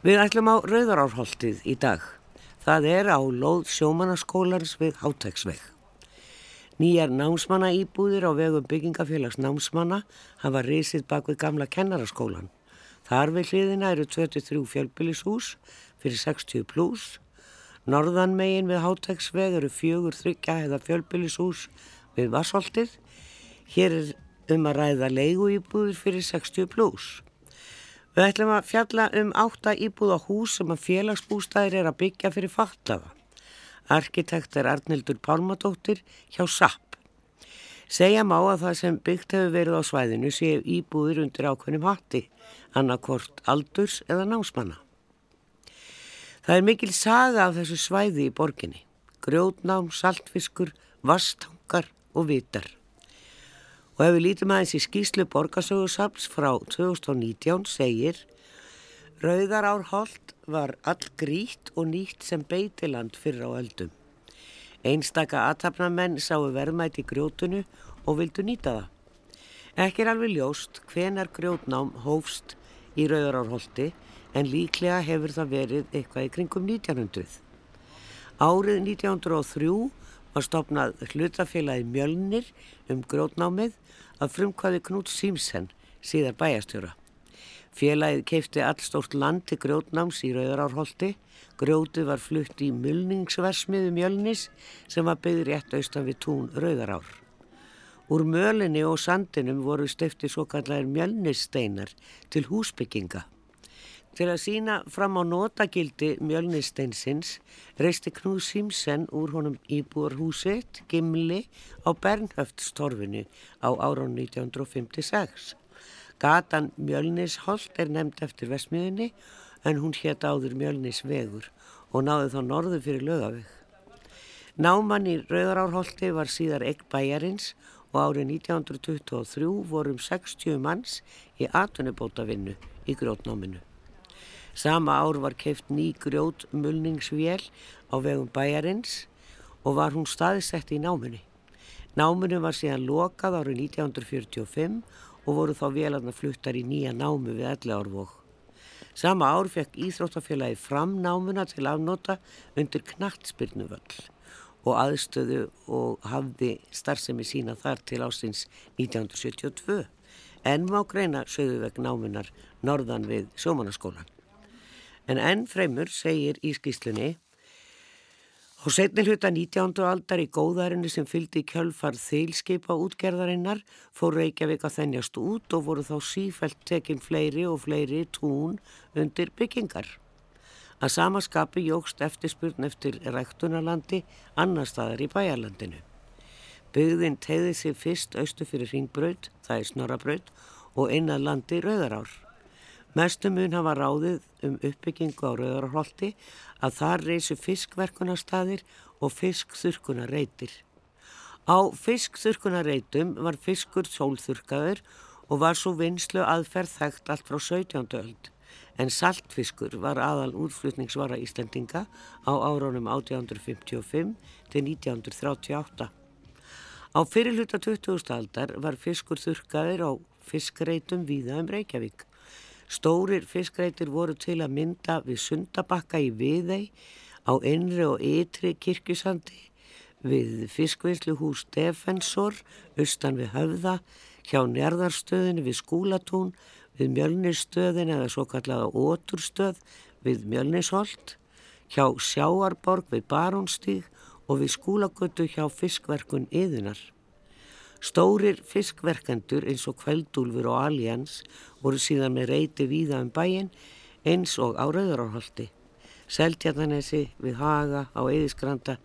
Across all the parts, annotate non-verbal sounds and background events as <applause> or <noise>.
Við ætlum á Rauðarárholtið í dag. Það er á lóð sjómanaskólans við Hátæksveg. Nýjar námsmanna íbúðir á vegum byggingafélags námsmanna hafa risið bak við gamla kennaraskólan. Þar við hliðina eru 23 fjölbylishús fyrir 60 pluss. Norðanmegin við Hátæksveg eru fjögur þryggja eða fjölbylishús við Vassholtið. Hér er um að ræða leigu íbúðir fyrir 60 pluss. Við ætlum að fjalla um átta íbúða hús sem að félagsbústæðir er að byggja fyrir fattaða. Arkitekt er Arnildur Pálmadóttir hjá SAP. Segja má að það sem byggt hefur verið á svæðinu séu íbúðir undir ákveðnum hatti, annarkort aldurs eða námsmanna. Það er mikil saga af þessu svæði í borginni. Grjótnám, saltfiskur, vastangar og vitar. Og ef við lítum aðeins í skýslu borgarsögursaps frá 2019 segir Rauðarárholt var all grít og nýtt sem beitiland fyrir á eldum. Einstaka aðtapnamenn sáu verðmæti grjótunu og vildu nýta það. Ekki er alveg ljóst hvenar grjótnám hófst í Rauðarárholti en líklega hefur það verið eitthvað í kringum 1900. Árið 1903 var stopnað hlutafélagi Mjölnir um grótnámið að frumkvæði Knút Símsen, síðar bæjastjóra. Félagið keipti allstórt land til grótnáms í Rauðarárholti. Grótið var flutt í mulningsversmiðu Mjölnis sem var byggð rétt austan við tún Rauðarár. Úr mölinni og sandinum voru stöfti svo kallar mjölnissteinar til húsbygginga. Til að sína fram á notagildi mjölnisteinsins reisti Knúð Símsen úr honum íbúarhúsitt, Gimli, á Bernhöftstorfinu á árán 1956. Gatan Mjölnisholt er nefnd eftir Vestmiðinni en hún hétt áður Mjölnisvegur og náði þá norðu fyrir lögaveg. Náman í Rauðarárholti var síðar egg bæjarins og árið 1923 vorum 60 manns í atvinnubótavinnu í grótnáminu. Sama ár var keift ný grjót mulningsvél á vegum bæjarins og var hún staðisett í námunni. Námunni var síðan lokað árið 1945 og voru þá vélarna fluttar í nýja námu við Elleárvók. Sama ár fekk Íþróttafélagi fram námuna til afnóta undir knattspyrnuvöll og aðstöðu og hafði starfsemi sína þar til ástins 1972 en má greina söðu vegna námunar norðan við sjómanaskólan. En enn fremur segir í skýslunni Á setni hluta 19. aldar í góðarinnu sem fylgdi kjölfar þeilskipa útgerðarinnar fór Reykjavík að þennjast út og voru þá sífælt tekinn fleiri og fleiri tún undir byggingar. Að samaskapi jógst eftirspurn eftir ræktunarlandi annar staðar í bæjarlandinu. Byggðin tegði sig fyrst austu fyrir ringbraut, það er snorabraut, og einnað landi rauðarár. Mestum mun hafa ráðið um uppbyggingu á Rauðarholti að þar reysu fiskverkunarstaðir og fiskþurkunarreitir. Á fiskþurkunarreitum var fiskur sólþurkaður og var svo vinslu aðferð þekkt allt frá 17. öld en saltfiskur var aðal útflutningsvara Íslandinga á áraunum 1855 til 1938. Á fyrirluta 20. aldar var fiskur þurkaður á fiskreitum víða um Reykjavík. Stórir fiskreitir voru til að mynda við Sundabakka í Viðei, á Innri og Ytri kirkjusandi, við fiskvinnsluhús Defensor, austan við Höfða, hjá Njarðarstöðinu við Skúlatún, við Mjölnisstöðin eða svo kallaða Óturstöð við Mjölnisholt, hjá Sjáarborg við Barónstíg og við Skúlagötu hjá fiskverkun Yðunar. Stórir fiskverkendur eins og Kveldúlfur og Allians voru síðan með reyti víða um bæin eins og á Rauðarárhaldi. Seltjarnanesi við Haga á Eðisgranda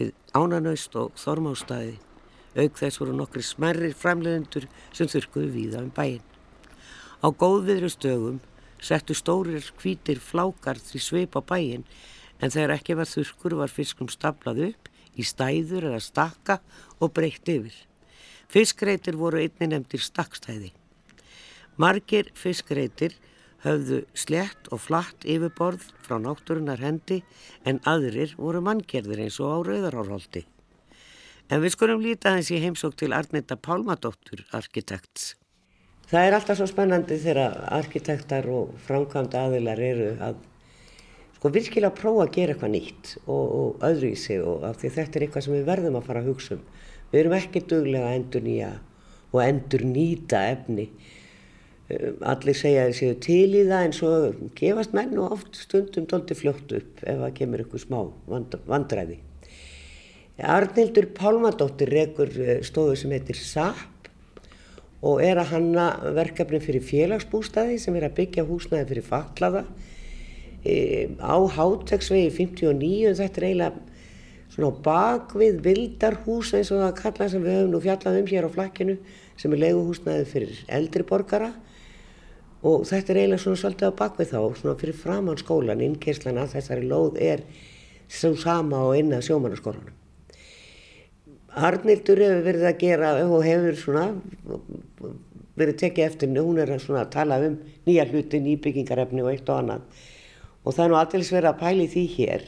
við Ánanaust og Þormástaði. Auk þess voru nokkri smerrir framleðendur sem þurkuðu víða um bæin. Á góðviðru stögum settu stórir hvítir flákar því sveip á bæin en þegar ekki var þurkur var fiskum staplað upp í stæður eða stakka og breytt yfir. Fiskreitir voru einni nefndir stakkstæði. Margir fiskreitir höfðu slett og flatt yfirborð frá náttúrunar hendi en aðrir voru manngjörðir eins og á rauðarárhaldi. En við skulum líta þess í heimsók til Arnetta Pálmadóttur, arkitekts. Það er alltaf svo spennandi þegar arkitektar og framkvæmda aðilar eru að sko virkilega prófa að gera eitthvað nýtt og, og öðru í sig og af því þetta er eitthvað sem við verðum að fara að hugsa um. Við erum ekki duglega að endur nýja og endur nýta efni. Um, allir segja að séu til í það en svo gefast menn og oft stundum doldi fljótt upp ef það kemur eitthvað smá vandræði. Arnildur Pálmadóttir rekur eh, stofu sem heitir SAP og er að hanna verkefni fyrir félagsbústaði sem er að byggja húsnaði fyrir fallaða e, á Háttegsvegi 59 og þetta er eiginlega svona bakvið vildarhús eins og það kalla sem við höfum nú fjallað um hér á flakkinu sem er leiguhúsnaði fyrir eldri borgara. Og þetta er eiginlega svona svolítið á bakvið þá svona fyrir framann skólan, innkeslan að þessari lóð er svo sama og inn að sjómanarskólanum Arnildur hefur verið að gera og hefur svona verið tekið eftir henni, hún er að, að tala um nýja hluti, nýbyggingarefni og eitt og annað. Og það er nú alldeles verið að pæli því hér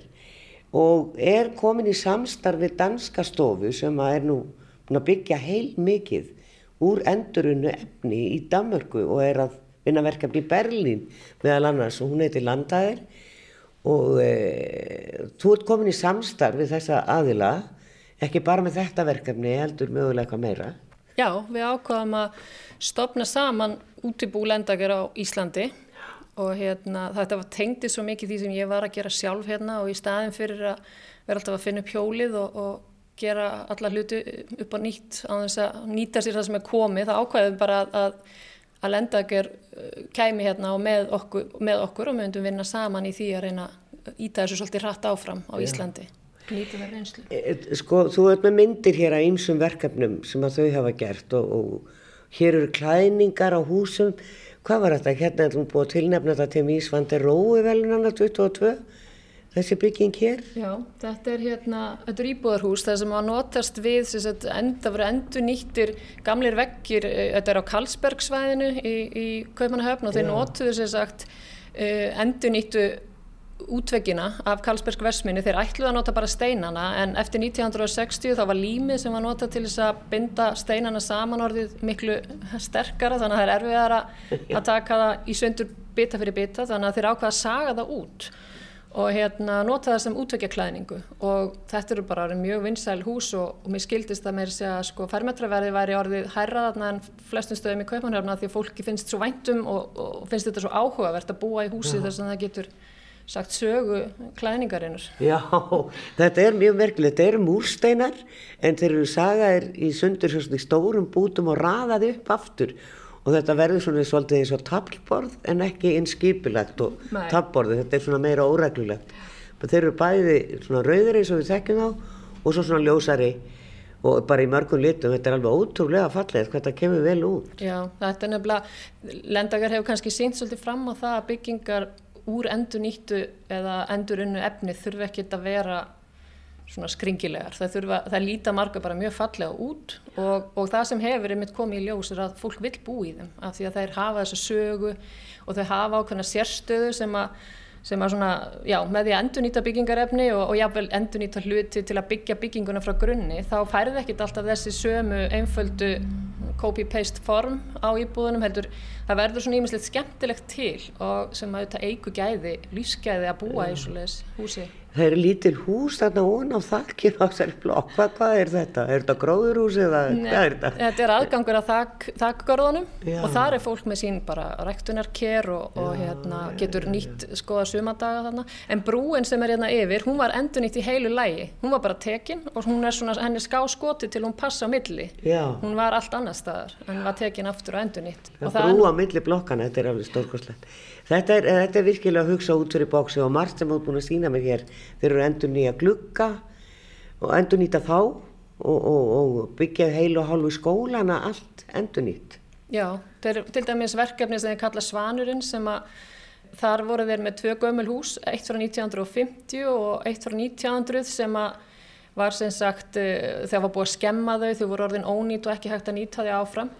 og er komin í samstarfi danska stofu sem er nú að byggja heil mikið úr endurunnu efni í Danmörku og er að vinna verkefni í Berlín meðal annars og hún heiti Landæðir og e, þú ert komin í samstarfi þessa aðila ekki bara með þetta verkefni heldur mögulega eitthvað meira. Já, við ákvaðum að stopna saman útibú lendager á Íslandi og hérna, þetta var tengdi svo mikið því sem ég var að gera sjálf hérna og í staðin fyrir að vera alltaf að finna upp hjólið og, og gera alla hluti upp á nýtt á þess að nýta sér það sem er komið það ákvaðum bara að, að lendager uh, kæmi hérna og með okkur, með okkur og myndum vinna saman í því að reyna að íta þessu svolítið hratt áfram á Íslandi. Nýtum við reynslu. E, e, sko, þú ert með myndir hér að einsum verkefnum sem að þau hafa gert og, og hér eru klæningar á húsum. Hvað var þetta? Hérna er þú búið að tilnefna þetta til Mísvandi Rói velunanna 22, þessi bygging hér? Já, þetta er hérna, þetta er íbúðarhús það sem á notast við, þess að enda verið endur nýttir gamlir vekkir, e, þetta er á Karlsbergsvæðinu í, í Kaupmannahöfn og þeir notuðu sér sagt endur nýttu útveggina af Karlsberg versminni þeir ætluði að nota bara steinana en eftir 1960 þá var límið sem var nota til þess að binda steinana saman orðið miklu sterkara þannig að það er erfiðar að taka það í söndur bita fyrir bita þannig að þeir ákvaða að saga það út og hérna nota það sem útveggjaklæðningu og þetta eru bara mjög vinsæl hús og, og mér skildist að mér sé að sko fermetraverði væri orðið hærraðarna en flestum stöðum í kaupanhjörna því að fólki finnst svo væntum og, og finnst þetta svo áhugavert að búa í húsi þess að það getur sagt sögu klæningarinnar. Já, þetta er mjög merkilegt, þetta eru múrsteinar en þeir eru sagaðir í sundur stórum bútum og raðaði upp aftur og þetta verður svona svolítið eins og tablborð en ekki eins skipilagt og tablborði, þetta er svona meira óreglulegt. Þeir eru bæði svona rauðri eins og við þekkjum á og svo svona ljósari og bara í mörgum litum, þetta er alveg ótrúlega fallið hvað þetta kemur vel út. Já, þetta er nefnilega, Lendagar hefur kannski sínt svolítið fram á það að byggingar úr endur nýttu eða endur unnu efni þurfa ekki að vera svona skringilegar. Það, þurfa, það líta marga bara mjög fallega út og, og það sem hefur einmitt komið í ljós er að fólk vil bú í þeim af því að þær hafa þessa sögu og þau hafa ákveðna sérstöðu sem að sem að svona, já, með því að endurnýta byggingarefni og, og jáfnvel endurnýta hluti til að byggja bygginguna frá grunni, þá færði ekkit alltaf þessi sömu einföldu copy-paste form á íbúðunum heldur. Það verður svona ímislegt skemmtilegt til og sem að þetta eigu gæði lífsgæði að búa í svoleiðis húsi Það eru lítil hús þarna ón á þakkir á þessari blokk, hvað, hvað er þetta? Er þetta gróðurhús eða Nei, hvað er þetta? Þetta er aðgangur að þak, þakkgörðunum og þar er fólk með sín bara rektunarker og, og hérna, getur nýtt skoða sumadaga þarna. En brúin sem er hérna yfir, hún var endur nýtt í heilu lægi, hún var bara tekin og hún er svona, henni ská skoti til hún passa á milli, Já. hún var allt annar staðar en var tekin aftur og endur nýtt Brú á milli blokkana, þetta er alveg stórkoslegt Þetta er, þetta er virkilega að hugsa út fyrir bóksi og margt sem er búin að sína mér hér þeir eru endur nýja glugga og endur nýta þá og, og, og byggja heil og hálfu skólana allt endur nýtt Já, þeir, til dæmis verkefni sem þeir kalla Svanurinn sem að þar voru þeir með tvö gömul hús eitt frá 1950 og eitt frá 1900 sem að var sem sagt uh, þegar var búið að skemma þau, þau voru orðin ónýtt og ekki hægt að nýta þau áfram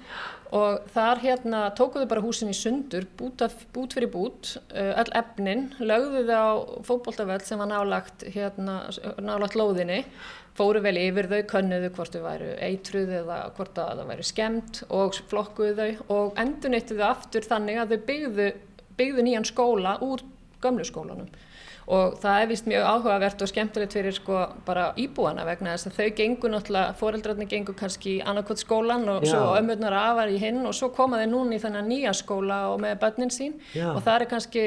og þar hérna tókuðu bara húsin í sundur, bút, af, bút fyrir bút, uh, öll efnin, lögðu þau á fókbóltavöld sem var nálagt, hérna, nálagt lóðinni, fóru vel yfir þau, könnuðu hvort þau væru eitruð eða hvort það væru skemmt og flokkuðu þau og endunittuðu aftur þannig að þau byggðu, byggðu nýjan skóla úr gömlu skólanum og það er vist mjög áhugavert og skemmtilegt fyrir sko bara íbúana vegna þess að þau gengur náttúrulega, foreldrarnir gengur kannski í annarkot skólan og Já. svo ömurnar afar í hinn og svo koma þeir núna í þennan nýja skóla og með börnin sín Já. og það er kannski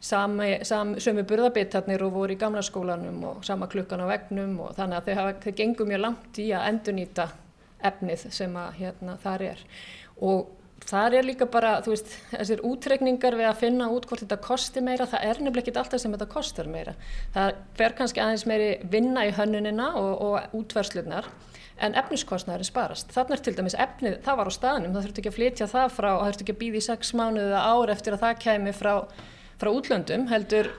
sami, sami, sömu burðabitarnir og voru í gamla skólanum og sama klukkan á vegnum og þannig að þau, hafa, þau gengur mjög langt í að endurnýta efnið sem að hérna þar er og Það er líka bara, þú veist, þessir útrekningar við að finna út hvort þetta kosti meira, það er nefnilega ekki alltaf sem þetta kostar meira. Það fer kannski aðeins meiri vinna í hönnunina og, og útverslunar en efniskostnæri sparast. Þannig er til dæmis efnið, það var á staðnum, það þurfti ekki að flytja það frá, það þurfti ekki að býða í sex mánuðið ár eftir að það kemi frá, frá útlöndum, heldur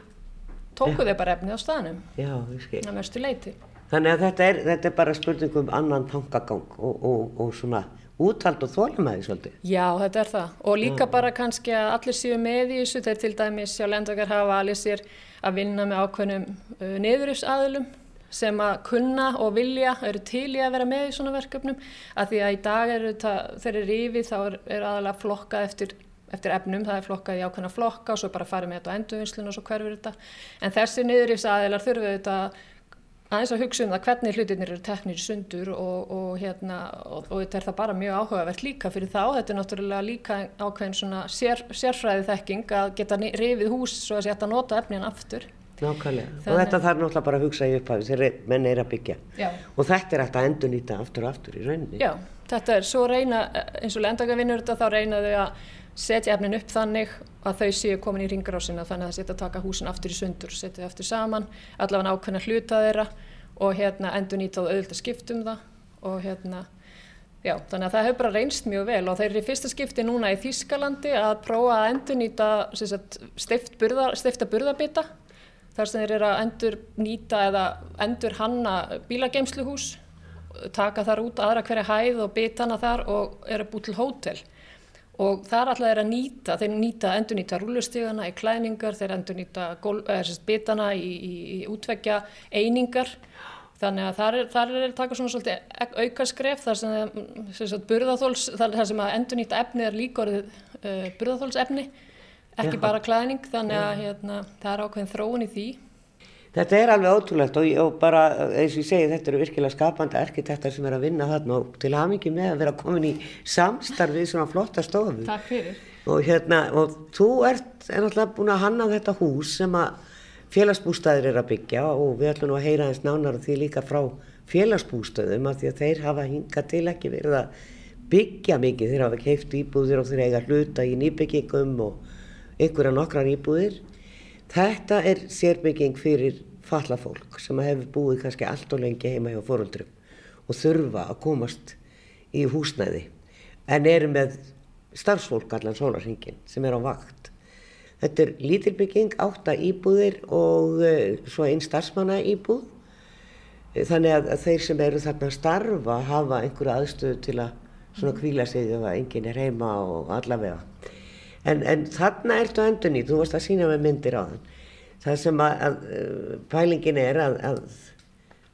tókuð þau bara efnið á staðnum. Já, ég skil. Það mestu leiti. Þannig að þetta er, þetta er bara spurningum annan tankagang og, og, og svona útvald og þólumæði svolítið. Já, þetta er það. Og líka Já. bara kannski að allir séu með í þessu. Þegar til dæmis sjá lendakar hafa allir sér að vinna með ákveðnum uh, niðurufsaðilum sem að kunna og vilja eru til í að vera með í svona verkefnum. Að því að í dag eru þetta, þeir eru rífið þá er, er aðalega flokka eftir, eftir efnum, það er flokkað í ákveðna flokka og svo bara farið með þetta á endurvinnslun og svo hverfur þetta. En þessi niðurufsaðilar þurfu þetta aðeins að hugsa um það hvernig hlutinir eru teknir sundur og, og, hérna, og, og þetta er það bara mjög áhugavert líka fyrir þá, þetta er náttúrulega líka ákveðin svona sér, sérfræði þekking að geta rifið hús svo að þetta nota efnin aftur. Nákvæmlega, Þannig... og þetta þarf náttúrulega bara að hugsa í upphafi þegar menn er að byggja Já. og þetta er hægt að endur nýta aftur og aftur í rauninni. Já, þetta er, svo reyna, eins og lendagavinnur þetta þá reynaðu að setja efnin upp þannig að þau séu komin í ringgrásina þannig að það setja að taka húsin aftur í sundur, setja þau aftur saman, allavega ákveðna hluta þeirra og hérna endur nýtt á auðvitað skiptum það og hérna, já, þannig að það hefur bara reynst mjög vel og þeir eru í fyrsta skipti núna í Þískalandi að prófa að endur nýta stift burða, stifta burðabita þar sem þeir eru að endur nýta eða endur hanna bílageimsluhús, taka þar út aðra hverja hæð og bitana þar og eru búið til hótel og það er alltaf þeir að nýta, þeir nýta, endur nýta rúlustígana í klæningar, þeir endur nýta bitana í, í, í útveggja einingar, þannig að það er, það er að taka svona svolítið aukaskref þar sem, sem burðaþóls, þar sem að endur nýta efni er líka orðið uh, burðaþólsefni, ekki Já. bara klæning, þannig að hérna, það er ákveðin þróun í því. Þetta er alveg ótrúlegt og, og bara eins og ég segi þetta eru virkilega skapandi arkitektar sem er að vinna þarna og til hamingi með að vera komin í samstarfið svona flotta stofu. Takk fyrir. Og hérna og þú ert náttúrulega búin að hanna þetta hús sem að félagsbústæðir er að byggja og við ætlum nú að heyra eins nánar því líka frá félagsbústöðum að því að þeir hafa hingað til ekki verið að byggja mikið. Þeir hafa keift íbúðir og þeir eiga hluta í nýbyggingum og einhverja nokkrar íbúðir Þetta er sérbygging fyrir falla fólk sem hefur búið kannski allt og lengi heima hjá fóröldrum og þurfa að komast í húsnæði. En eru með starfsfólk allan sólarhingin sem er á vakt. Þetta er lítilbygging, átta íbúðir og uh, svo einn starfsmanna íbúð þannig að, að þeir sem eru þarna að starfa hafa einhverju aðstöðu til að svona kvíla sig ef enginn er heima og allavega. En, en þarna ertu endur nýtt, þú varst að sína með myndir á þann það sem að, að uh, pælingin er að, að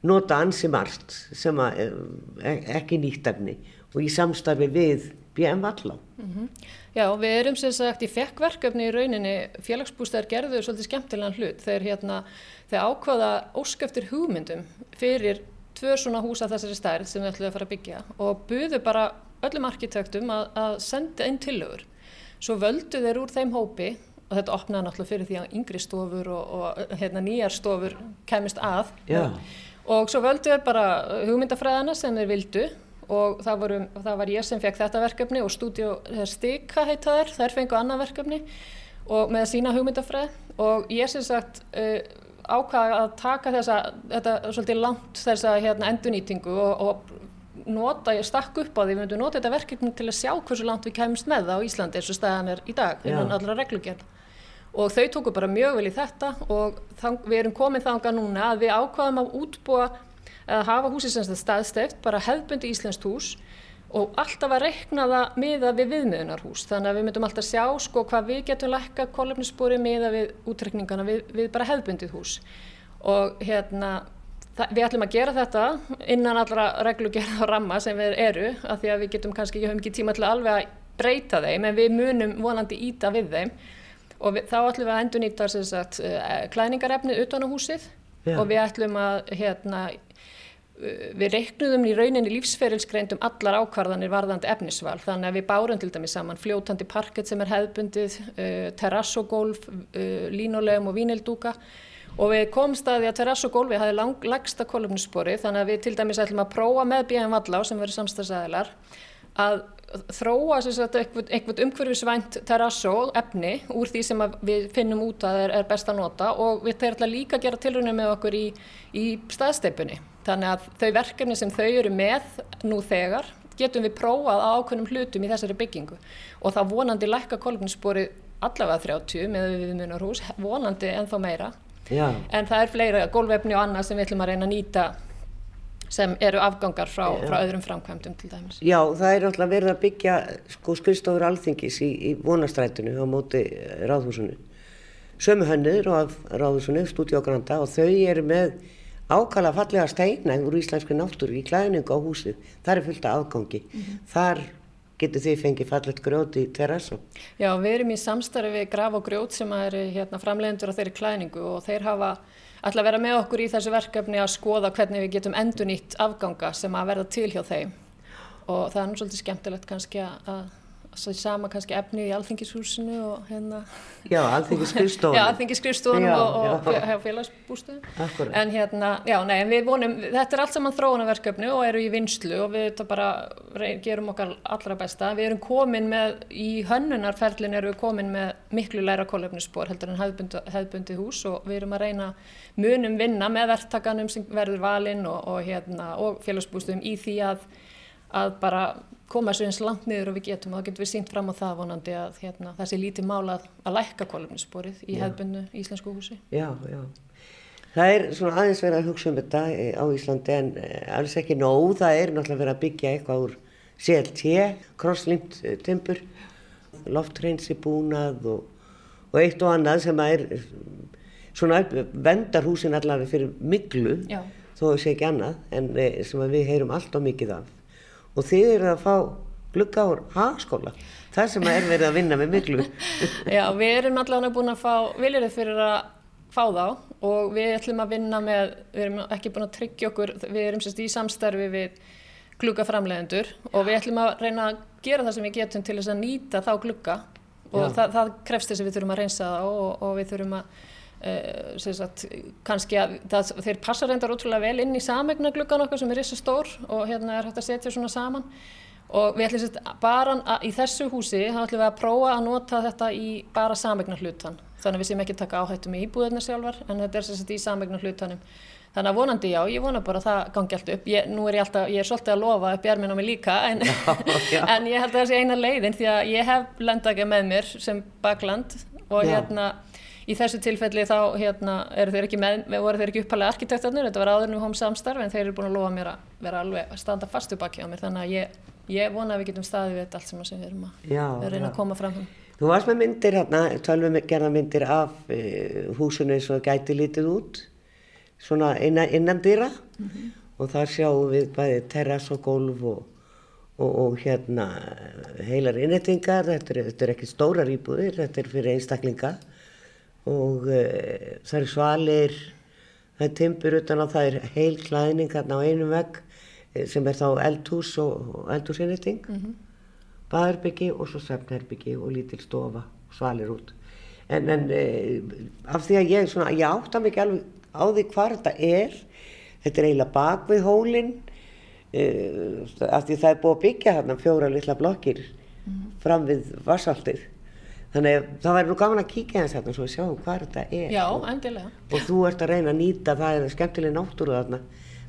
nota ansi margt sem að eh, ekki nýttafni og í samstarfi við BM Vallá. Mm -hmm. Já, við erum sem sagt í fekkverkefni í rauninni. Félagsbústæðar gerður svolítið skemmtilegan hlut. Þegar hérna, þeir ákvaða óskæftir hugmyndum fyrir tvö svona húsa þessari stærð sem við ætlum að fara að byggja og buðu bara öllum arkitektum að, að senda einn tillögur. Svo völdu þeir úr þeim hópi og þetta opnaði náttúrulega fyrir því að yngri stofur og, og hérna, nýjar stofur kemist að. Já. og svo völdu þeir bara hugmyndafræðana sem þeir vildu. Og það, voru, það var ég sem fekk þetta verkefni og stúdíu Stika heita þær, þær fengu annað verkefni og með sína hugmyndafræð og ég sem sagt uh, ákvaða að taka þessa, þetta svolítið langt þessa hérna, endunýtingu og, og nota, ég stakk upp á því, við myndum nota þetta verkefni til að sjá hversu langt við kemst með það á Íslandi eins og staðan er í dag, innan allra reglugjörn og þau tóku bara mjög vel í þetta og við erum komið þanga núna að við ákvaðum að útbúa að hafa húsið sem staðsteft, bara hefðbundi Íslandst hús og alltaf að rekna það miða við viðmiðunarhús. Þannig að við myndum alltaf sjá sko hvað við getum lækka kólefnisspori miða við útrekningana við, við bara hefðbundið hús. Og hérna við ætlum að gera þetta innan allra reglugjörða ramma sem við eru af því að við getum kannski ekki höfum ekki tíma til að alveg að breyta þeim en við munum vonandi íta við þeim og við, þá ætlum við að endur nýta uh, klæningarefnið utan á húsið Já. og við ætlum að hérna, uh, við reiknuðum í rauninni lífsferilsgreindum allar ákvarðanir varðandi efnisval. Þannig að við bárum til dæmis saman fljótandi parkett sem er hefðbundið, uh, terrassogólf, uh, línulegum og vínildúka og við komum staði að terrassogólfi hafi lagsta kolumnispori þannig að við til dæmis ætlum að prófa með BM Vallá sem verður samstagsæðilar að þróa eitthvað umhverfisvænt terrasso efni úr því sem við finnum út að er, er best að nota og við ætlum líka að gera tilrunni með okkur í, í staðsteipunni. Þannig að þau verkefni sem þau eru með nú þegar getum við prófað á ákveðnum hlutum í þessari byggingu og það vonandi lækka kolumnispori allavega 30 með viðmunarhús, vonandi ennþá meira. Já. En það er fleira gólvefni og annað sem við ætlum að reyna að nýta sem eru afgangar frá, frá öðrum framkvæmdum til dæmis. Já, það er náttúrulega verið að byggja sko skristofur alþingis í, í vonastrætinu á móti eh, ráðhúsinu. Sömu hönnur á ráðhúsinu, stúdíu á Granda og þau eru með ákala fallega steina úr íslenski náttúru í klæðningu á húsið. Það er fullt af afgangi. Mm -hmm. Þar getur þið fengið fallet grjót í terrasso. Já, við erum í samstarfi við Graf og Grjót sem er hérna, framlegendur á þeirri klæðningu og þeir hafa ætla að vera með okkur í þessu verkefni að skoða hvernig við getum endunýtt afganga sem að verða til hjá þeim. Og það er nú svolítið skemmtilegt kannski að svo sama kannski efni í alþingishúsinu og hérna. Já, alþingiskrifstofunum <laughs> og, og, félagsbústuðum en hérna, já, nei, en við vonum þetta er allt saman þróunaverkefni og eru í vinslu og við þetta bara gerum okkar allra besta, við erum komin með í hönnunarferlin erum við komin með miklu læra kólöfnisspor heldur en hefðbundi, hefðbundi hús og við erum að reyna munum vinna með verktakanum sem verður valinn og, og hérna, og félagsbústuðum í því að að bara koma þessu eins langt niður og við getum og þá getum við sínt fram á það vonandi að hérna, það sé lítið mála að, að lækka kolumnisporið í hefðbundu íslensku húsi. Já, já. Það er svona aðeins verið að hugsa um þetta á Íslandi en eh, alls ekki nóg. Það er náttúrulega verið að byggja eitthvað úr CLT, crosslinked eh, timpur, loftreinsi búnað og, og eitt og annað sem er svona vendar húsin allavega fyrir miklu já. þó sé ekki annað en eh, sem við heyrum allt og mikið af og þið eru að fá glugga úr hagskóla það sem er verið að vinna með miklu <laughs> Já, við erum allavega búin að fá viljurðið fyrir að fá þá og við ætlum að vinna með við erum ekki búin að tryggja okkur við erum sérst í samstarfi við gluggaframlegendur og við ætlum að reyna að gera það sem við getum til þess að nýta þá glugga og það, það krefst þess að við þurfum að reynsa það og, og við þurfum að sagt, kannski að það, þeir passa reyndar útrúlega vel inn í samegna gluggan okkar sem er rissa stór og hérna er hægt að setja svona saman og við ætlum sérst bara að, í þessu húsi þá ætlum við að prófa að nota þetta í bara samegna hlutan þannig að við séum ekki taka áhættu með íbúðirna sjálfar en þetta er sérst í samegna hlutanum þannig að vonandi já, ég vona bara að það gangi allt upp ég, nú er ég alltaf, ég er svolítið að lofa upp ég er minn á mig líka en, já, já. <laughs> en ég held að það sé eina leiðin því að ég hef lendagið með mér sem bakland og já. hérna í þessu tilfelli þá hérna, eru þeir með, voru þeir ekki uppalega arkitektarnir, þetta var áður nú hóm samstarf en þeir eru búin að lofa mér að vera alveg að standa fastu baki á mér. Þannig að ég, ég vona að við getum staðið við þetta allt sem við erum að, já, að reyna já. að koma fram Þú varst með myndir hérna, tölvum gerða myndir af uh, húsinu eins og gæti lítið út svona innan, innan dýra mm -hmm. og þar sjáum við bæði terras og gólf og, og, og hérna heilar innettingar, þetta, þetta er ekki stórar íbúðir, þetta er fyrir einstaklinga og uh, það eru svalir, það er timpur utan á það er heil klæðning hérna á einum vegg eh, sem er þá eldhús og eldhúsinnetting, mm -hmm. baðherbyggi og svo sefnherbyggi og lítil stofa og svalir út. En, en uh, af því að ég, svona, ég átta mikið alveg á því hvað þetta er, þetta er eiginlega bak við hólinn, uh, af því það er búið að byggja hérna fjóra litla blokkir mm -hmm. fram við vassaltið Þannig að það væri nú gaman að kíkja þess að við sjáum hvað þetta er. Já, endilega. Og þú ert að reyna að nýta, það er skemmtileg náttúru þarna.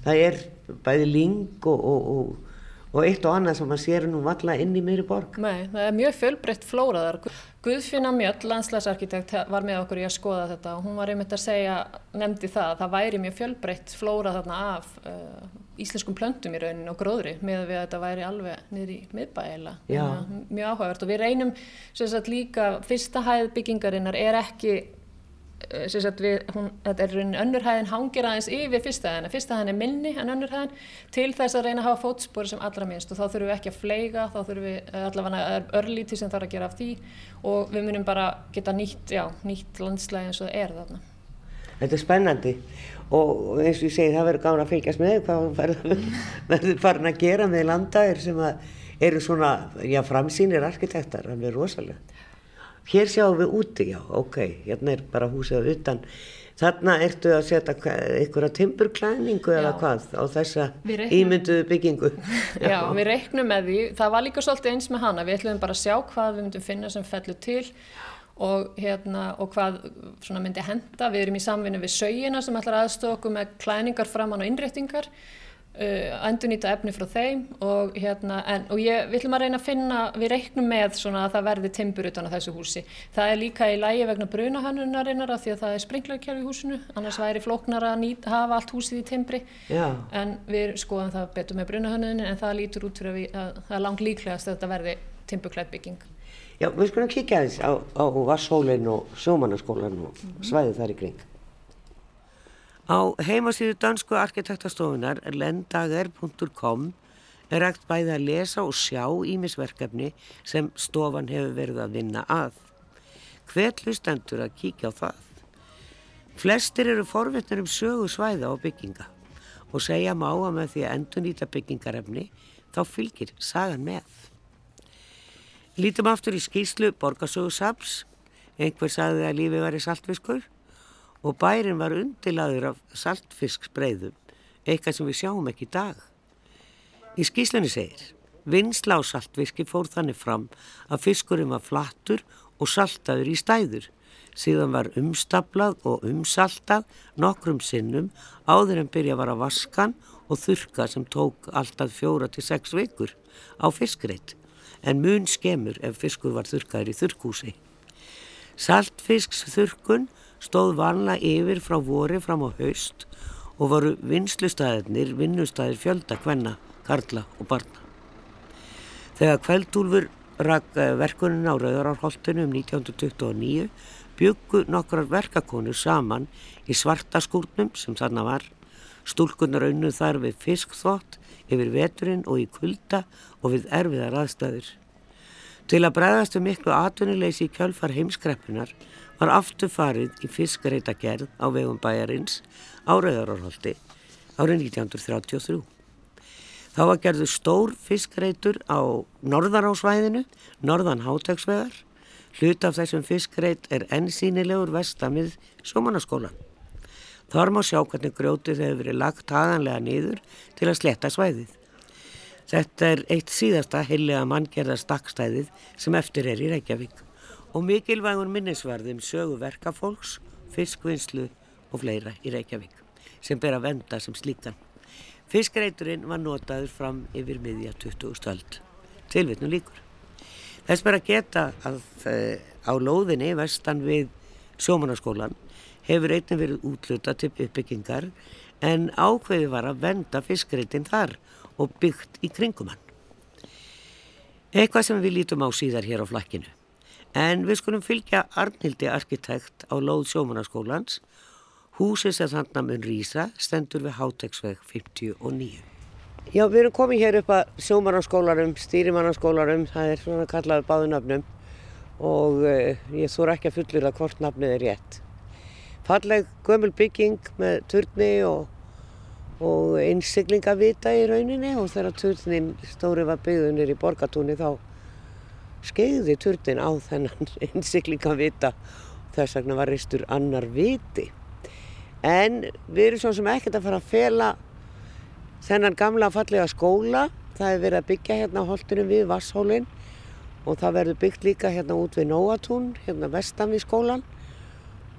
Það er bæði ling og, og, og, og eitt og annað sem maður sér nú valla inn í meiri borg. Nei, það er mjög fjölbreytt flóraðar. Guðfinna Mjöll, landslæsarkitekt, var með okkur í að skoða þetta og hún var einmitt að segja, nefndi það, að það væri mjög fjölbreytt flóra þarna af uh, íslenskum plöntum í raunin og gróðri með að þetta væri alveg niður í miðbæla mjög áhugavert. Og við reynum sagt, líka fyrsta hæð byggingarinnar er ekki eh, við, hún, þetta er raunin önnurhæðin hangir aðeins yfir fyrsta hæðin fyrsta hæðin er minni en önnurhæðin til þess að reyna að hafa fótspori sem allra minnst. Og þá þurfum við ekki að fleiga þá þurfum við eh, allavega örlíti sem þarf að gera af því. Og við munum bara geta nýtt, já, nýtt landslægi eins og það er þarna Þetta er spennandi og eins og ég segi það verður gáðan að fylgjast með hvað <laughs> verður farin að gera með landaðir sem eru svona, já, framsýnir arkitektar, það verður rosalega. Hér sjáum við úti, já, ok, hérna er bara húsið utan. Þarna ertu að setja einhverja timburklæningu eða hvað á þessa ímynduðu byggingu. Já. <laughs> já, við reiknum með því. Það var líka svolítið eins með hana. Við ætlum bara að sjá hvað við myndum finna sem fellur til og, hérna, og hvað myndi henda. Við erum í samvinni við sögina sem ætlar aðstofa okkur með klæningar framann og innréttingar, uh, endurnýta efni frá þeim og, hérna, en, og ég, við ætlum að reyna að finna, við reiknum með að það verði timbur utan á þessu húsi. Það er líka í lægi vegna brunahönnunarinnar af því að það er springlarkjörf í húsinu, annars væri flóknar að nýt, hafa allt húsið í timbri, Já. en við skoðum það betur með brunahönnunin en það lítur út fyrir að, við, að það er langt líklegast að þetta verði timburklæðbygging. Já, við skulum kíkja aðeins á, á Vasshólinn og Sjómannaskólan og svæðið þar í kring. Á heimasíðu dansku arkitektastofunar lendager.com er rægt bæði að lesa og sjá ímisverkefni sem stofan hefur verið að vinna að. Hver hlustendur að kíkja á það? Flestir eru forvetnir um sögu svæða og bygginga og segja má að með því að endur nýta byggingarefni þá fylgir sagan með. Lítum aftur í skýslu borgarsögursaps, einhver sagði að lífi var í saltfiskur og bærin var undilaður af saltfisksbreiðum, eitthvað sem við sjáum ekki í dag. Í skýslunni segir, vinsla á saltfiski fór þannig fram að fiskurinn var flattur og saltaður í stæður, síðan var umstaplað og umsaltað nokkrum sinnum áður en byrja var að vaskan og þurka sem tók alltaf fjóra til sex vikur á fiskreitt en mun skemur ef fiskur var þurkaður í þurrkúsi. Saltfisksþurkun stóð vanlega yfir frá vori fram á haust og voru vinslustæðinir vinnustæðir fjölda kvenna, karla og barna. Þegar kveldúlfur rak eh, verkunin á Rauðarárholtinu um 1929 byggu nokkrar verkakonur saman í svartaskúrnum sem þarna var. Stúlkunar auðnuð þar við fiskþótt yfir veturinn og í kulda og við erfiðar aðstæður. Til að bregðast um miklu atvinnuleysi í kjölfar heimskreppunar var aftur farið í fiskareita gerð á vegum bæjarins á Rauðarórholti árið 1933. Þá var gerðu stór fiskareitur á norðarásvæðinu, norðan hátæksvegar. Hlut af þessum fiskareit er ennsýnilegur vestamið sjómanaskólan. Þar má sjá hvernig grjótið hefur verið lagt haganlega niður til að sletta svæðið. Þetta er eitt síðasta heilega manngjörða stakkstæðið sem eftir er í Reykjavík og mikilvægur minnisvarðum sögu verkafólks, fiskvinnslu og fleira í Reykjavík sem ber að venda sem slíkan. Fiskreiturinn var notaður fram yfir miðja 20. stöld. Tilvittnum líkur. Þess ber að geta að uh, á lóðinni vestan við sjómanaskólan hefur einnig verið útluta til uppbyggingar en ákveði var að venda fiskreitin þar og byggt í kringum hann. Eitthvað sem við lítum á síðar hér á flakkinu. En við skulum fylgja Arnildi arkitekt á Lóð sjómanaskólans. Húsið sem þannig mun rýsa stendur við Háteksveg 59. Já, við erum komið hér upp að sjómanaskólarum, stýrimannaskólarum, það er svona kallaðu báðunafnum og uh, ég þóra ekki að fullur að hvort nafnið er rétt falleg gömul bygging með turni og, og innsiklingavita í rauninni. Og þegar turnin stóri var byggðunir í borgatúni þá skeiði turnin á þennan <laughs> innsiklingavita þess vegna var reistur annar viti. En við erum svo sem ekkert að fara að fela þennan gamla fallega skóla. Það hefur verið að byggja hérna á holdunum við Vasshólinn og það verður byggt líka hérna út við Nóatún hérna vestan við skólan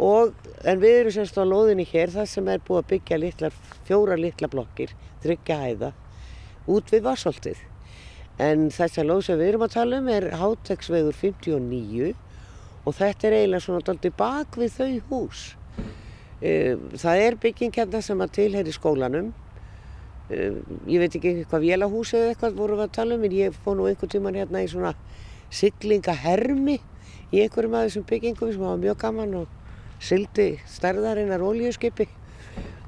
Og, en við erum semst á loðinni hér það sem er búið að byggja litlar, fjóra litla blokkir, þryggja hæða, út við Vassholtið. En þessa loð sem við erum að tala um er Háteksvegur 59 og þetta er eiginlega svona doldið bak við þau hús. E, það er bygging hérna sem að tilheyri skólanum uh, ég veit ekki hvað vélahús eða eitthvað vorum við að tala um en ég fóð nú einhvern tíman hérna í svona siglingahermi í einhverjum af þessum byggingum sem var mjög gaman og syldi stærðarinnar ólíuskipi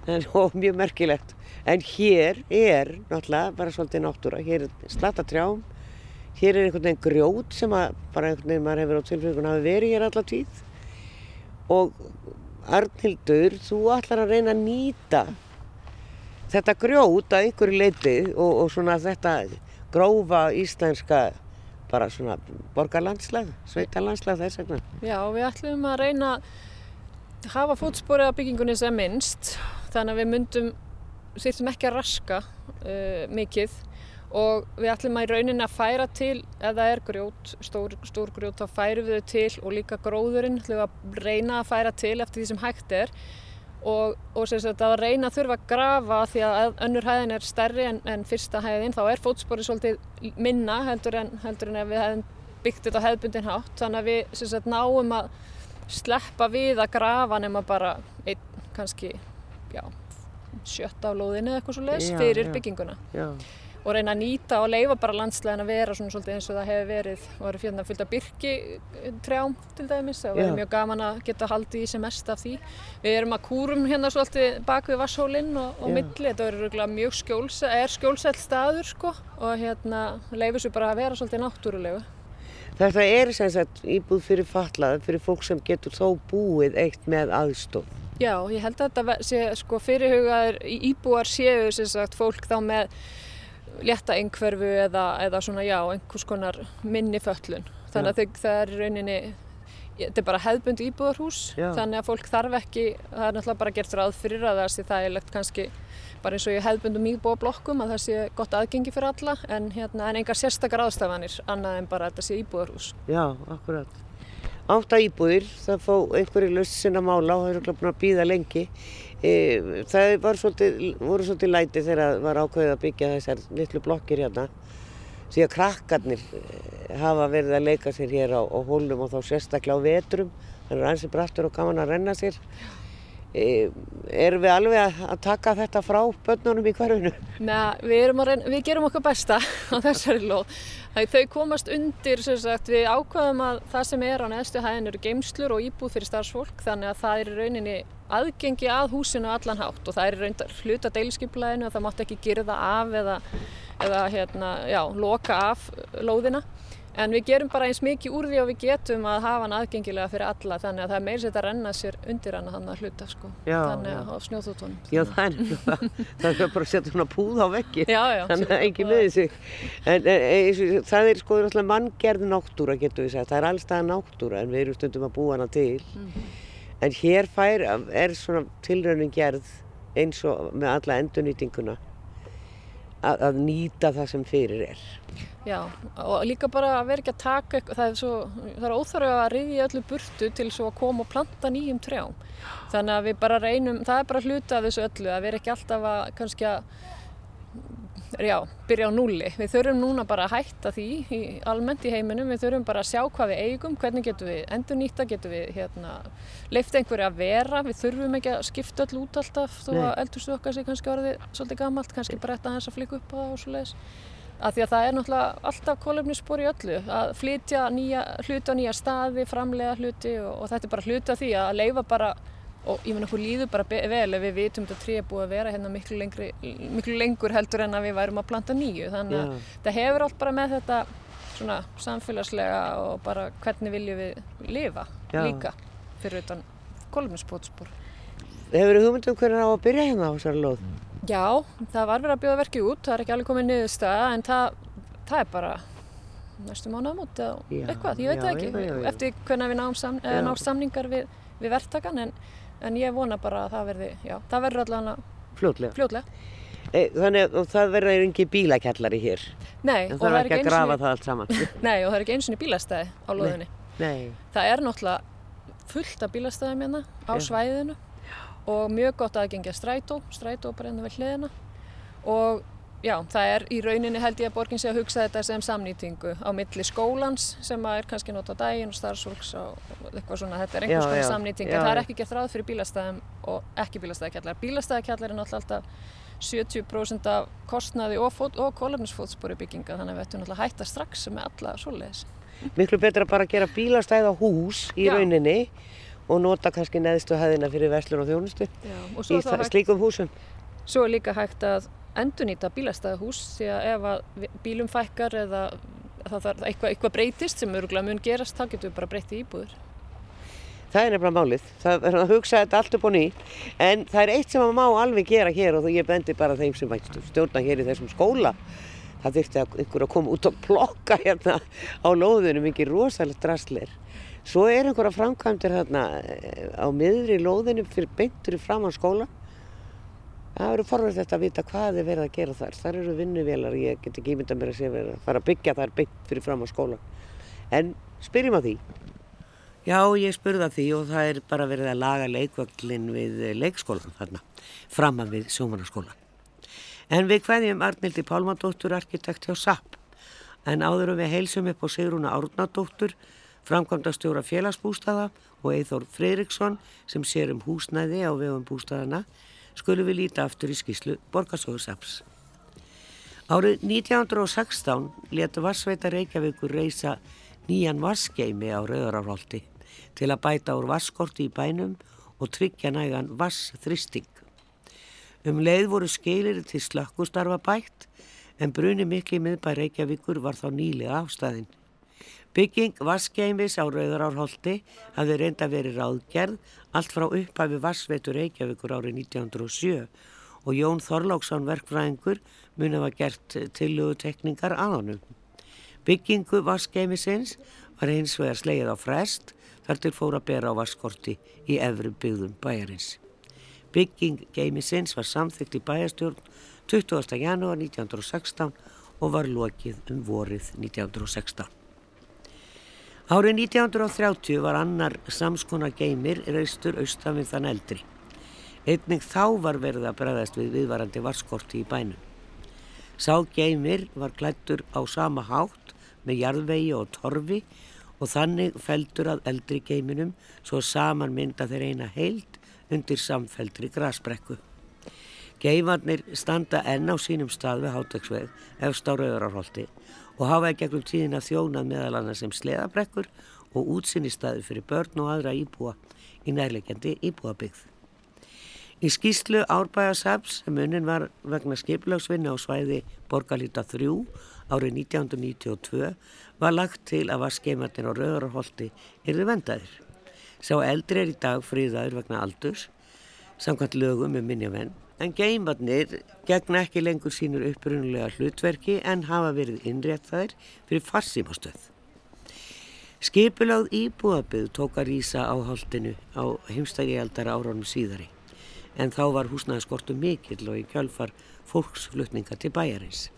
<laughs> og mjög merkilegt. En hér er náttúrulega bara svolítið náttúra. Hér er slatta trjám. Hér er einhvern veginn grjót sem bara einhvern veginn maður hefur á tilfengun hafi verið hér alla tíð. Og Arnhildur, þú ætlar að reyna að nýta þetta grjót að einhverju leiti og, og svona þetta grófa íslenska bara svona borgarlandslag, sveitalandslag þess vegna. Já, við ætlum að reyna að hafa fótsporið á byggingunni sem minnst þannig að við myndum, þýttum ekki að raska uh, mikið og við ætlum að í rauninni að færa til ef það er grjót, stór, stór grjót þá færum við þau til og líka gróðurinn ætlum við að reyna að færa til eftir því sem hægt er og, og sagt að reyna að þurfa að grafa því að önnur hæðin er stærri en, en fyrsta hæðin þá er fótsporið svolítið minna heldur en, heldur en við hefum byggt þetta hefðbundin hátt. Þannig að við sagt náum að sleppa við að grafa nema bara einn kannski já, sjötta á lóðinu eða eitthvað svo leiðs fyrir já, bygginguna. Já og reyna að nýta og leifa bara landslegin að vera svona svolítið eins og það hefur verið og verið fyrir að fylgja byrkitrjám til dæmis og verið mjög gaman að geta haldið í sem mest af því. Við erum að kúrum hérna svolítið bak við vasshólinn og, og milli, þetta verður mjög skjóls, er skjólsælt staður sko og hérna leifir svo bara að vera svolítið náttúrulegu. Þetta er sem sagt íbúð fyrir fallaði, fyrir fólk sem getur þó búið eitt með aðstof. Já, ég held að þetta sé sko fyrirhugaður íbúar séu sem sagt fólk þá með létta einhverfu eða, eða svona já, einhvers konar minni föllun. Þannig að það er rauninni, þetta er bara hefðbund íbúðarhús, já. þannig að fólk þarf ekki, það er náttúrulega bara gert ráð fyrir að það sé það er legt kannski bara eins og ég hefðbundum íbúðablokkum að það sé gott aðgengi fyrir alla en, hérna, en engar sérstakar aðstafanir annað en bara að þetta sé íbúðarhús. Já, akkurat. Átta íbúðir, það fá einhverju löst sinna mála og það eru búin að býða lengi. E, það svolítið, voru svolítið læti þegar var ákveðið að byggja þessar litlu blokkir hérna að krakkarnir e, hafa verið að leika sér hér á, á hólum og þá sérstaklega á vetrum. Þannig að hansi brattur og gaman að renna sér erum við alveg að, taka þetta frá börnunum í hverjunu? Nei, við, við gerum okkar besta <laughs> á þessari lóð Þau komast undir, sagt, við ákvaðum að það sem er á neðstu hæðin eru geimslur og íbúð fyrir starfsfólk þannig að það er rauninni aðgengi að húsinu allan hátt og það er rauninni hluta deilskiplæðinu og það mátt ekki girða af eða, eða hérna, já, loka af lóðina. En við gerum bara eins mikið úr því að við getum að hafa hann aðgengilega fyrir alla þannig að það er meira sett að renna sér undir hann að hann að hluta sko. Já, þannig að á snjóþútonum. Já það er <laughs> það er bara að setja svona púð á veggi þannig að ekki með þessu. En, en, en það er sko manngerð náttúra getur við sagt, það er allstað náttúra en við erum stundum að búa hana til. Mm -hmm. En hér fær, er svona tilraunin gerð eins og með alla endurnýtinguna að, að nýta það sem fyrir er. Já, og líka bara að vera ekki að taka, það er, svo, það er óþarf að riðja öllu burtu til svo að koma og planta nýjum trjám. Þannig að við bara reynum, það er bara hluta af þessu öllu, að vera ekki alltaf að kannski að já, byrja á núli. Við þurfum núna bara að hætta því í, almennt í heiminum, við þurfum bara að sjá hvað við eigum, hvernig getum við endur nýtta, getum við hérna, leift einhverju að vera, við þurfum ekki að skipta öll út alltaf þó að eldurstu okkar sé kannski orðið svolítið gammalt, kannski bara þetta að flika upp á það og svo leiðis. Af því að það er náttúrulega alltaf kólöfnisspor í öllu, að flytja nýja, hluti á nýja staði, framlega hluti og, og þetta er bara hluti af því að leifa bara og ég menn okkur líður bara vel ef við vitum þetta tré búið að vera hérna miklu, lengri, miklu lengur heldur en að við værum að planta nýju þannig að yeah. það hefur allt bara með þetta svona samfélagslega og bara hvernig viljum við lifa yeah. líka fyrir utan kolumnispótspor Hefur þú hugmyndum hvernig á að byrja hérna á þessari lóð? Já, það var verið að bjóða verkið út, það er ekki alveg komið niðurstaða en það, það er bara næstu mánu á móti eða eitthvað, ég veit það ekki, já, já, já. eftir hvernig við náum sam, samningar við, við verktakan en en ég vona bara að það verði, já, það verður allavega fljótlega. fljótlega. E, þannig að það verður ekki bílakellari hér? Nei. En það verður ekki að grafa það allt saman? <laughs> Nei, og það er ekki eins og bílastæði á loðinni. Nei. Það er náttúrulega fullt af bílastæðum hérna á já. svæðinu og mjög gott aðgengja strætó, strætó bara ennum við hliðina og já, það er í rauninni held ég að borgin sé að hugsa þetta sem samnýtingu á milli skólans sem er kannski nota daginn og starfsfólks og eitthvað svona, þetta er einhvers konar samnýting en það er ekki gert ráð fyrir bílastæðum og ekki bílastæðakjallar. Bílastæðakjallar er náttúrulega alltaf 70% af kostnaði og, og kólefnisfótspori bygginga þannig að við ættum náttúrulega að hætta strax með alla svoleiðis. Miklu betra bara að gera bílastæð á hús í Já. rauninni og nota kannski neðstu hæðina fyrir verslun og þjónustu Já, og í slíkum húsum. Svo er líka hægt að endurnýta bílastæðahús því að ef að bílum fækkar eða það þarf eitthvað, eitthvað breytist sem öruglega mun gerast, þá getur við bara breytið íbúður. Það er nefnilega málið. Það er að hugsa þetta allt upp og ný. En það er eitt sem maður má alveg gera hér og ég bendi bara þeim sem stjórna hér í þessum skóla. Það þurfti að einhver að koma út og plokka hérna á lóðunum, ekki rosalega draslir. Svo er einhverja framkvæmdir þarna eh, á miðri lóðunum fyrir beintur í fram á skóla Það verður forverðið þetta að vita hvað er verið að gera þar. Þar eru vinnuvelar, ég get ekki ímynda mér að sé verið að fara að byggja þar byggt fyrir fram á skóla. En spyrjum að því. Já, ég spurði að því og það er bara verið að laga leikvöglinn við leikskólan þarna, fram að við sjómanarskólan. En við hvaðjum Arnildi Pálmadóttur, arkitekt hjá SAP. En áðurum við heilsum upp á Sigrúna Árnadóttur, framkvæmdastjóra félagsbústaða og Eithór Freiriksson sem sér um húsnæði á vegum bústaðana skulum við líta aftur í skíslu Borgarsóðursaps. Árið 1916 letu Vassveita Reykjavíkur reysa nýjan vassgeimi á Rauðarárholti til að bæta úr vasskorti í bænum og tryggja nægan vassþristing. Um leið voru skilir til slökkustarfa bætt en bruni mikli miðbæ Reykjavíkur var þá nýlega afstæðin. Bygging vaskeimis á Rauðarárholti hafði reynda verið ráðgerð allt frá upphafi vassveitur Reykjavíkur árið 1907 og Jón Þorláksson verkfræðingur muni að gert tillögutekningar að honum. Byggingu vaskeimisins var eins vegar sleið á frest þar til fóra að bera á vaskorti í efru byggðum bæjarins. Bygging geimisins var samþygt í bæjastjórn 20. janúar 1916 og var lokið um vorið 1916. Árið 1930 var annar samskona geymir reistur austan við þann eldri. Einning þá var verið að bregðast við viðvarandi varskorti í bænum. Sá geymir var klættur á sama hátt með jarðvegi og torfi og þannig feldur að eldri geyminum svo saman mynda þeir eina heild undir samfeldri grasbrekku. Geyfarnir standa enn á sínum stað við hátagsveg efst á rauðarárholti og hafa í gegnum tíðin að þjónað meðal annars sem sleðabrekkur og útsinnistaður fyrir börn og aðra íbúa í nærlegjandi íbúabyggð. Í skýslu Árbæðasaps sem unnin var vegna skiplagsvinna á svæði Borgalíta 3 árið 1992 var lagt til að var skeimarnir á Rauðarholti erðu vendaðir. Sá eldri er í dag fríðaður vegna aldurs, samkvæmt lögum um minnjavenn en geimarnir gegna ekki lengur sínur upprunulega hlutverki en hafa verið innréttaðir fyrir farsímastöð. Skipuláð íbúðaböð tók að rýsa á haldinu á heimstægialdar áraunum síðari en þá var húsnæðaskortu mikill og í kjálfar fólksflutninga til bæjarins.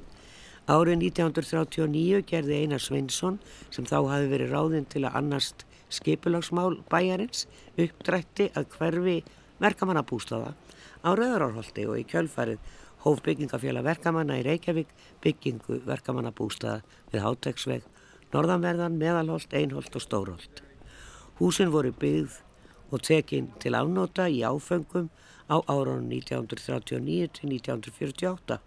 Árið 1939 gerði Einar Sveinsson sem þá hafi verið ráðinn til að annast skipulagsmál bæjarins uppdrætti að hverfi verkamannabústaða á Rauðarárholti og í kjölfarið hóf byggingafjöla verkamanna í Reykjavík byggingu verkamannabústaða við Hátegsveg, Norðanverðan, Meðalholt, Einholt og Stórholt. Húsin voru byggð og tekinn til afnóta í áfengum á árunum 1939 til 1948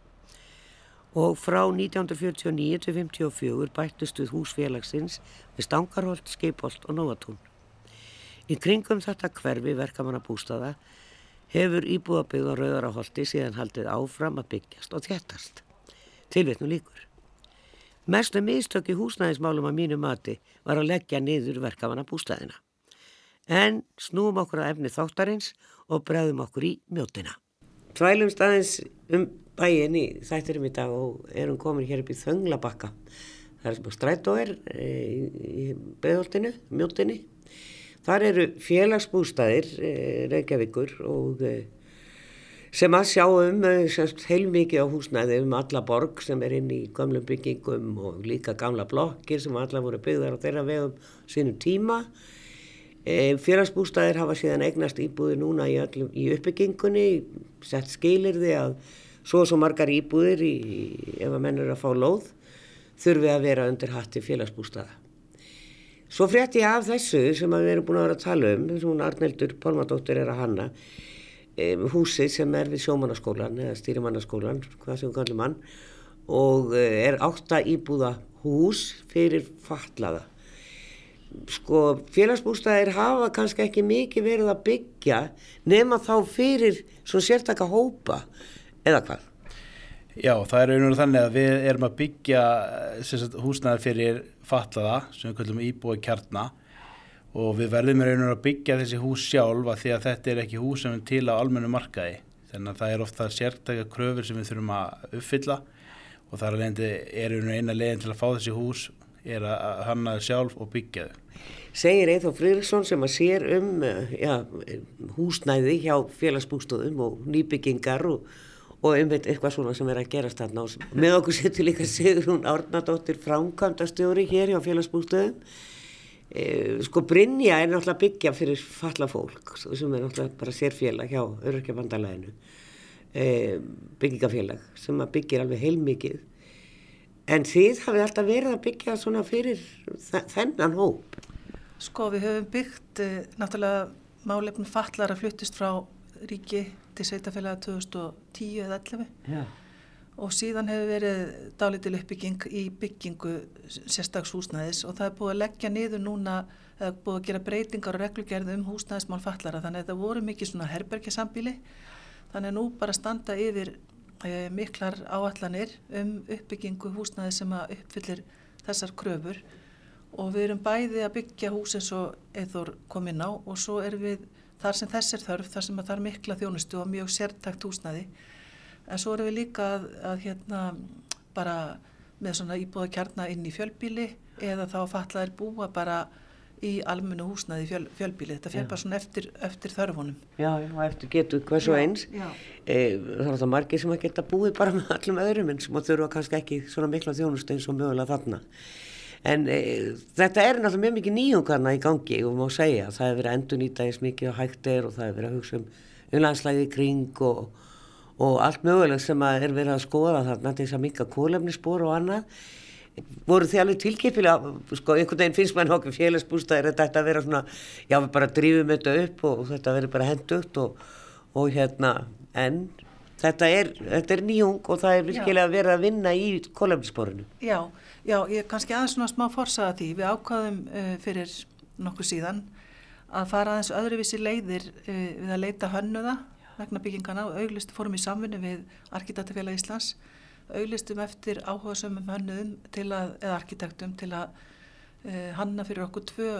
og frá 1949 til 1954 bættust við húsfélagsins við Stangarholt, Skipholt og Nóatún. Í kringum þetta hverfi verkamannabústaða hefur íbúðabyggð á Rauðaraholti síðan haldið áfram að byggjast og þjættast. Tilvétnu líkur. Mestu mistökki húsnæðismálum að mínu mati var að leggja niður verkafana bústæðina. En snúum okkur að efni þáttarins og bregðum okkur í mjótina. Tvælum staðins um bæin í þættirum í dag og erum komin hér upp í Þönglabakka. Það er sem að strætó er e, í bregðoltinu, mjótinni. Þar eru félagsbústæðir eh, Reykjavíkur og eh, sem að sjá um eh, heilmikið á húsnæði um alla borg sem er inn í gamlum byggingum og líka gamla blokkir sem alla voru byggðar á þeirra vegum sínum tíma. Félagsbústæðir hafa síðan eignast íbúði núna í, öllum, í uppbyggingunni, sett skilir því að svo og svo margar íbúðir í, ef að menn eru að fá lóð þurfi að vera undir hatti félagsbústaða. Svo frétti ég af þessu sem við erum búin að vera að tala um, þess að hún Arneldur Pálmadóttir er að hanna, um, húsið sem er við sjómannaskólan eða stýrimannaskólan, hvað sem kallum hann, og eh, er átta íbúða hús fyrir fatlaða. Sko félagsbústaðir hafa kannski ekki mikið verið að byggja nema þá fyrir svona sértaka hópa eða hvað? Já, það er einhvern veginn þannig að við erum að byggja sagt, húsnæðar fyrir fatlaða sem við kallum íbúi kjarnar og við verðum einhvern veginn að byggja þessi hús sjálfa því að þetta er ekki hús sem er til á almennu markaði. Þannig að það er ofta sértækja kröfur sem við þurfum að uppfylla og það er eina leginn til að fá þessi hús er að hanna það sjálf og byggja þau. Segir Eithó Friðriksson sem að sér um já, húsnæði hjá félagsbústöðum og nýbyggingar og og einmitt eitthvað svona sem er að gerast þarna. Og með okkur setur líka Sigrún Árnadóttir framkvæmdastjóri hér hjá félagsbústöðum. E, sko Brynja er náttúrulega byggja fyrir falla fólk sem er náttúrulega bara sérfélag hjá öryrkjabandalæðinu e, byggingafélag sem að byggja alveg heilmikið. En þið hafið alltaf verið að byggja svona fyrir þennan hóp? Sko við höfum byggt e, náttúrulega málefnum fallar að fluttist frá ríki til sveitafélaga 2010 eða 11 Já. og síðan hefur verið dálitil uppbygging í byggingu sérstaks húsnæðis og það er búið að leggja niður núna eða búið að gera breytingar og reglugerð um húsnæðismál fallara þannig að það voru mikið svona herbergjasambíli þannig að nú bara standa yfir e, miklar áallanir um uppbyggingu húsnæði sem að uppfyllir þessar kröfur. Og við erum bæði að byggja hús eins og eithor komin á og svo erum við þar sem þess er þörf, þar sem það er mikla þjónustu og mjög sértækt húsnaði en svo erum við líka að, að hérna bara með svona íbúða kjarnar inn í fjölbíli eða þá fatlaðir búa bara í almennu húsnaði fjöl, fjölbíli þetta fyrir bara svona eftir, eftir þörfunum. Já, og eftir getur hvers og eins. já, já. E, það er það margir sem að geta búið bara með allum öðrum en sem þurfa kannski ekki svona mikla þjónustu eins og mögulega þarna en e, þetta er náttúrulega mjög mikið nýjungarna í gangi og má segja. Það hefur verið endur nýta eins mikið á hægtir og það hefur verið að hugsa um umlandslæði kring og, og allt mögulegt sem er verið að skoða þarna til þess að minka kólefnisspor og annað. Voru þið alveg tilkipilega sko einhvern veginn finnst maður nokkuð félagsbústæðir þetta að vera svona já við bara drýfum þetta upp og þetta verður bara hendugt og, og hérna en þetta er, þetta er nýjung og það er virkilega verið að vinna í kólefnissporinu Já Já, ég kannski aðeins svona smá forsaða því. Við ákvaðum uh, fyrir nokkuð síðan að fara aðeins öðruvísi leiðir uh, við að leita hönnuða vegna byggingana og auglistu fórum í samfunni við Arkitekturfélag Íslands. Auglistum eftir áhuga sömum hönnuðum að, eða arkitektum til að uh, hanna fyrir okkur tvö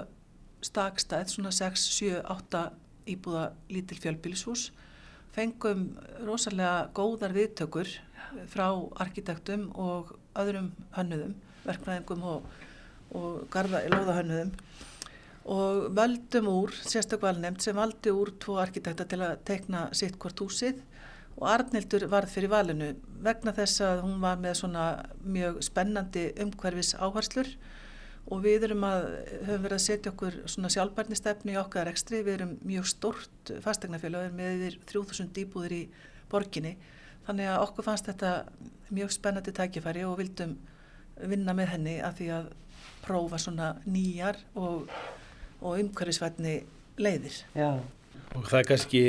stakstæð, svona 6, 7, 8 íbúða lítil fjölbílishús. Fengum rosalega góðar viðtökur frá arkitektum og öðrum hönnuðum verkfræðingum og, og lóðahönnuðum. Og völdum úr, sérstaklega valnefnd sem valdi úr tvo arkitekta til að tekna sitt hvort húsið og Arnildur varð fyrir valinu vegna þess að hún var með svona mjög spennandi umhverfis áherslur og við erum að, höfum verið að setja okkur svona sjálfbarnistefni í okkar ekstri, við erum mjög stort fastegnafélag, við erum með yfir 3000 dýbúðir í borginni, þannig að okkur fannst þetta mjög spennandi tækifæri og vildum vinna með henni að því að prófa svona nýjar og, og umhverfisvætni leiðir. Já. Og það er kannski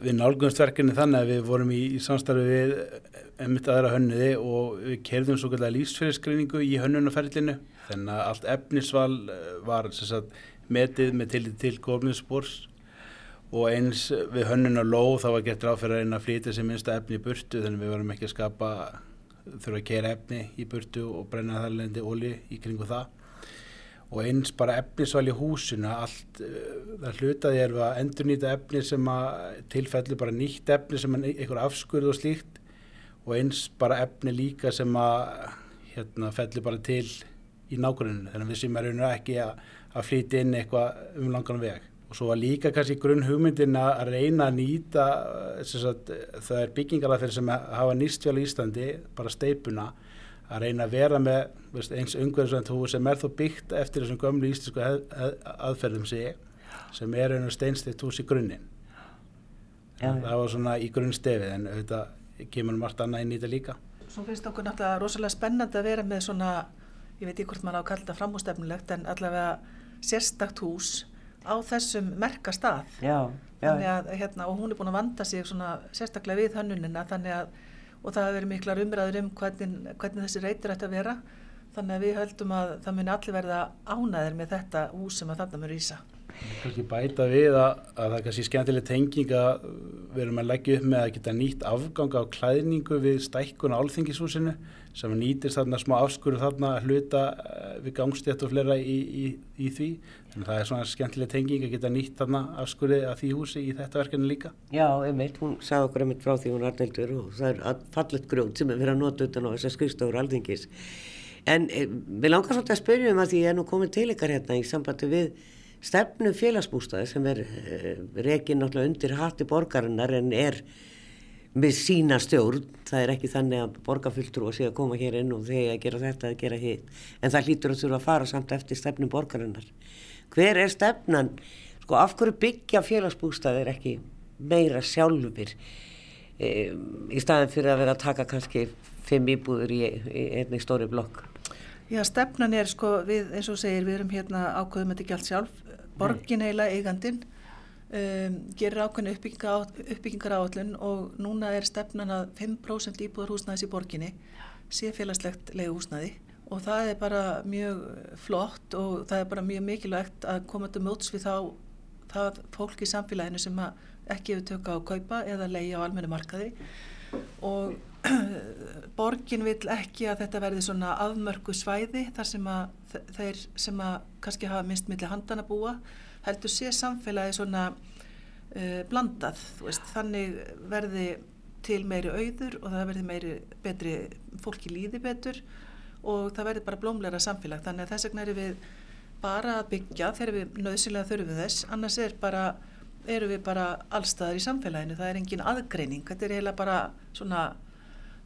við nálgunstverkinu þannig að við vorum í, í samstarfi við emitt aðra hönnuði og við kerðum svo kallega lífsfyrirskreiningu í hönnunarferlinu þannig að allt efnisval eh, var sagt, metið með tillit til góðmjöðspórs og eins við hönnunar lóð þá var gett ráð fyrir að eina flýta sem minnsta efni í burtu þannig við varum ekki að skapa þurfa að keira efni í burtu og brenna það lendi óli í kringu það. Og eins bara efnisval í húsuna allt, uh, það hlutaði er að endurnýta efni sem að tilfellu bara nýtt efni sem er einhver afskurð og slíkt og eins bara efni líka sem að hérna fellu bara til í nákvæmlega þannig að við sem erum ekki að, að flytja inn eitthvað um langan veg og svo var líka kannski grunn hugmyndin að reyna að nýta sagt, það er byggingarlega sem hafa nýstfjöl í Íslandi, bara steipuna að reyna að vera með veist, eins umhverfisvænt húi sem er þó byggt eftir þessum gömlu íslensku aðferðum sig sem er einu steinstitt hús í grunninn ja. það var svona í grunnstefið en auðvitað kemur margt annað inn í þetta líka. Svo finnst okkur náttúrulega rosalega spennandi að vera með svona, ég veit ekki hvort maður á að kalla þetta framústefnulegt, en allavega sérstakt hús á þessum merka stað. Já, já. Að, hérna, og hún er búin að vanda sig svona sérstaklega við hönnunina, að, og það hefur verið miklar umræður um hvernig, hvernig þessi reytur ætti að vera, þannig að við höldum að það muni allir verða ánæðir með þetta hús sem að þarna muni rýsa. Kanski bæta við að, að það er kannski skemmtileg tenging að við erum að leggja upp með að geta nýtt afganga á klæðningu við stækkun á alþingishúsinu sem nýtist þarna smá afskuru þarna að hluta eh, við gangstétt og fleira í, í, í því. Þannig að það er svona skemmtileg tenging að geta nýtt þarna afskuru að því húsi í þetta verkefni líka. Já, einmitt, hún sagði okkur einmitt frá því hún er arneldur og það er fallet grjót sem er verið að nota utan á þessar skrifstofur alþingis. En við langar svolítið að spyrja um að því ég er nú komin til ykkar hérna í sambandi við stefnu félagsbústaði sem er e, rekin náttúrulega undir hatti borgarinnar en er með sína stjórn, það er ekki þannig að borgarfulltrú að sé að koma hér inn og þegar að gera þetta að gera hitt, en það hlýtur að þurfa að fara samt eftir stefnu borgarinnar. Hver er stefnan, sko af hverju byggja félagsbústaðir ekki meira sjálfur e, í staðin fyrir að vera að taka kannski fimm íbúður í, í einni stóri blokk? Já, stefnan er sko, við eins og segir, við erum hérna ákveðum þetta ekki allt sjálf, borgin heila eigandin um, gerir ákveðinu uppbyggingar áallun og núna er stefnan að 5% íbúður húsnæðis í borginni sé félagslegt leiguhúsnæði. Og það er bara mjög flott og það er bara mjög mikilvægt að koma til móts við þá það fólk í samfélaginu sem ekki hefur tökka á að kaupa eða leiði á almennu markaði. Og borgin vil ekki að þetta verði svona afmörku svæði þar sem að þeir sem að kannski hafa minnst millir handana búa heldur sé samfélagi svona uh, blandað veist, þannig verði til meiri auður og það verði meiri betri fólki líði betur og það verði bara blómleira samfélag. Þannig að þess vegna eru við bara að byggja þegar við nöðsilega þurfum þess. Annars er bara eru við bara allstaðar í samfélaginu, það er engin aðgreining, þetta er eiginlega bara svona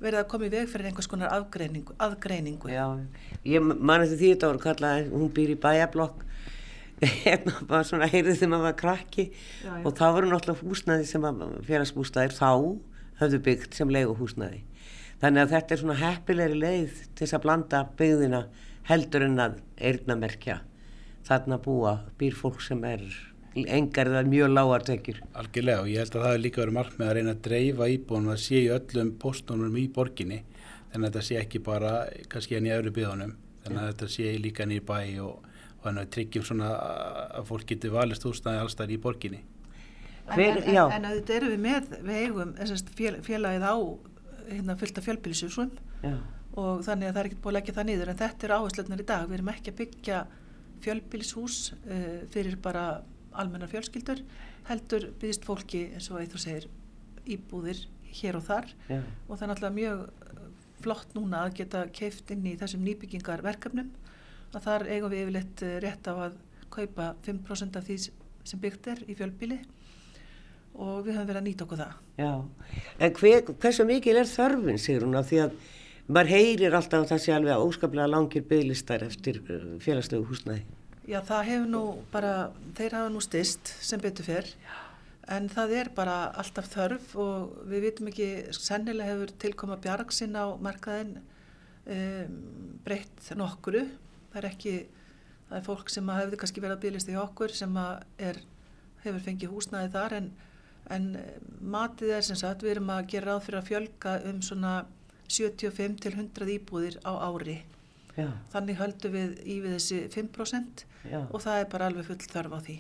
verið að koma í veg fyrir einhvers konar aðgreiningu. aðgreiningu. Já, ég man eftir því þetta voru kallað, hún býr í bæjablokk, <laughs> hérna bara svona heyrðið þegar maður var krakki já, já. og það voru náttúrulega húsnaði sem félagsbústaðir þá höfðu byggt sem leiguhúsnaði. Þannig að þetta er svona heppilegri leið til þess að blanda byggðina heldur en að eirnamerkja. Þarna búa býr fólk sem er engar eða mjög lágartekjur. Algjörlega og ég held að það er líka verið margt með að reyna að dreifa íbúinum að sé í öllum postunum í borginni þannig að þetta sé ekki bara kannski enn í öðru byðunum þannig að þetta sé líka nýr bæ og, og þannig að tryggjum svona að fólk getur valist úrstæði allstæðir í borginni. Hver, en, en, en auðvitað eru við með, við eigum fél, félagið á hérna, fylgta fjölbílisjúsum og þannig að það er ekkert búið að leggja það nýður en þetta er áherslunar í dag, við erum ekki að byggja fjölbílishús uh, fyrir bara almennar fjölskyldur heldur byggist fólki eins og eitthvað segir íbúðir hér og þar Já. og það er náttúrulega mjög uh, flott núna að geta keift inn í þessum nýbyggingarverkefnum að þar eigum við yfirleitt uh, rétt á að kaupa 5% af því sem byggt er í fjölbíli og við höfum verið að nýta okkur það. Já, en hver, hversu mikil er þörfin, sigur hún, af því að maður heyrir alltaf að það sé alveg óskaplega langir bygglistar eftir uh, félagslegu húsnæði. Já, það hefur nú bara, þeir hafa nú stist sem betur fyrr, en það er bara alltaf þörf og við vitum ekki, sennilega hefur tilkoma bjargsinn á markaðin um, breytt nokkuru. Það er ekki, það er fólk sem hefur kannski verið að bygglist í okkur sem er, hefur fengið húsnaði þar en, en matið er sem sagt, við erum að gera ráð fyrir að fjölga um svona 75 til 100 íbúðir á ári. Já. Þannig höldum við í við þessi 5% Já. og það er bara alveg full þörf á því.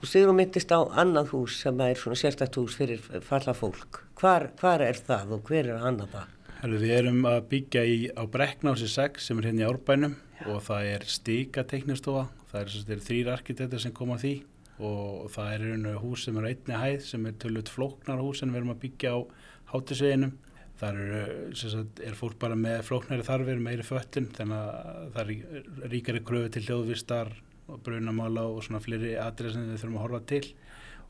Sigur myndist á annað hús sem er svona sérstætt hús fyrir falla fólk. Hvar, hvar er það og hver er annað það? Herru, við erum að byggja í, á Brecknási 6 sem er hérna í Árbænum Já. og það er stíka teknistofa. Það er, er þrýr arkitektur sem koma því og það er einu hús sem er einni hæð sem er tölvut flóknar hús sem við erum að byggja á hátisveginum þar er, sagt, er fólk bara með flóknari þarfir meiri föttin þannig að það er ríkari kröfu til hljóðvistar og brunamála og svona fleiri atrið sem við þurfum að horfa til.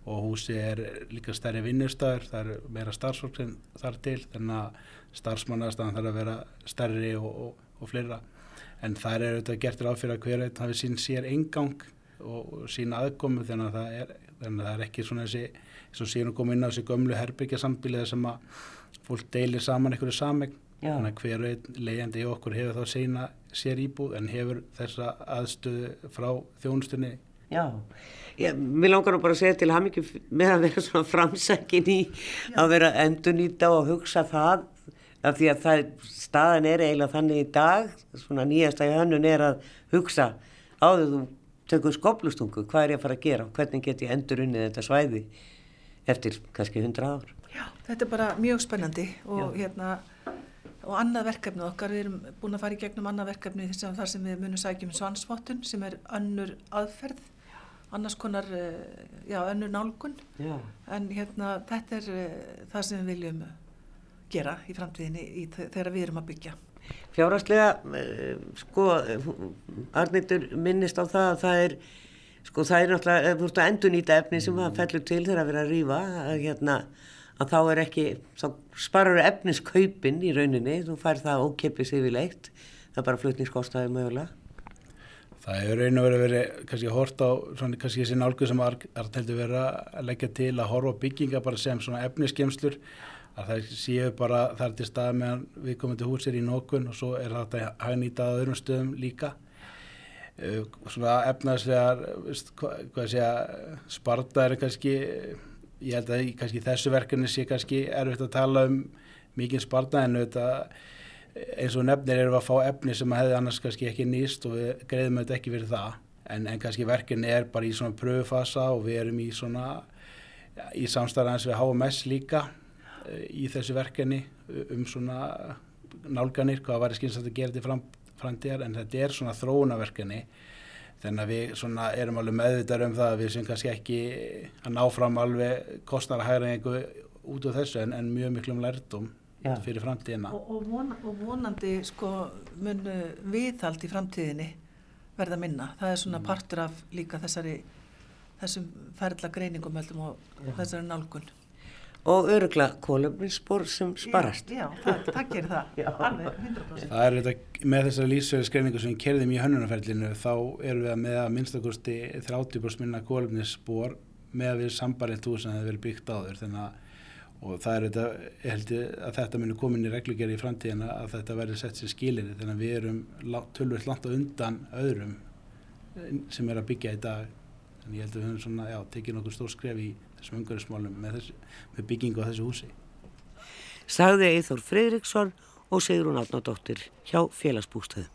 Og húsi er líka stærri vinnustæður það er meira starfsfólk sem þar til þannig að starfsmannastæðan þarf að vera stærri og, og, og fleira. En það er auðvitað gert ráð fyrir að hver veit hafi sín sér engang og, sín aðkomu þannig að það er, að það er ekki svona þessi, eins og síðan komið inn á þessi gömlu herbyggja sambiliða sem að fólk deilir saman einhverju samegn Já. þannig að hver einn leiðandi í okkur hefur þá sína sér íbúð en hefur þessa aðstöðu frá þjónustunni. Já, ég, mér langar nú bara að segja til ham ekki með að vera svona framsækin í að vera endurnýta og hugsa það af því að það, staðan er eiginlega þannig í dag, svona nýjasta í hönnun er að hugsa áður þú tökur skoblustungu, hvað er ég að fara að gera? Og hvernig get ég endurunnið þetta svæði eftir kannski hundra ár. Já, þetta er bara mjög spennandi og hérna og annað verkefni okkar, við erum búin að fara í gegnum annað verkefni sem, þar sem við munum sækjum svansvottun sem er önnur aðferð, annars konar, eh, já, önnur nálgun Já. en hérna þetta er eh, það sem við viljum gera í framtíðinni í, þegar við erum að byggja. Fjárhagslega, eh, sko, Arnildur minnist á það að það er, sko, það er náttúrulega, ef þú ert að endurnýta efni sem það fellur til þegar að vera að rýfa, að hérna, að þá er ekki, þá sparar efniskaupin í rauninni, þú fær það ókeppis yfirleitt, það er bara flutningskostnaði mögulega. Það hefur raun og verið verið kannski hort á svona kannski þessi nálgu sem Arnheldur verið að leggja til að horfa bygginga bara sem svona efniskemslur að það séu bara þar til stað meðan við komum til húsir í nókun og svo er þetta hagnýta á öðrum stöðum líka svona efnaðslegar veist, hvað, hvað segja sparta er kannski ég held að kannski þessu verkefni sé kannski erfitt að tala um mikið sparta en auðvitað eins og nefnir við að fá efni sem hefði annars kannski ekki nýst og við greiðum auðvitað ekki fyrir það. En, en kannski verkefni er bara í svona pröfufasa og við erum í svona í samstæðans við HMS líka uh, í þessu verkefni um svona nálganir hvað var skynst að gera til fram, framtíðar en þetta er svona þróunaverkefni þannig að við svona erum alveg meðvitað um það að við sem kannski ekki að ná fram alveg kostnara hægringu út á þessu en, en mjög miklum lærdum Já. fyrir framtíðina. Og, og, von, og vonandi sko mun uh, viðhald í framtíðinni verða minna. Það er svona partur af líka þessari þessum ferla greiningum heldum og þessari nálgun. Og örugla kólöfninsspor sem sparast. Já, já það, það gerir það. <laughs> Já. Alveg 100%. Það er þetta, með þessari lífsverðskreiningu sem við kerðum í hönnunarferlinu þá erum við að með að minnstakosti 30% minna kólumnisspor með að við sambarinn túr sem það hefur verið byggt áður þannig að og það er þetta, ég held ég að þetta muni komin í reglugjari í framtíðina að þetta verði sett sér skilinni þannig að við erum tölvöld langt á undan öðrum eh, sem er að byggja í dag þannig ég held að við höfum svona, já, tekið nokkuð stór skref í þessum umhverfismálum með, með byggingu á þessu húsi. Sagði Eithor Fridriksson og Sigrun Átnádóttir hjá félagsbústöðum.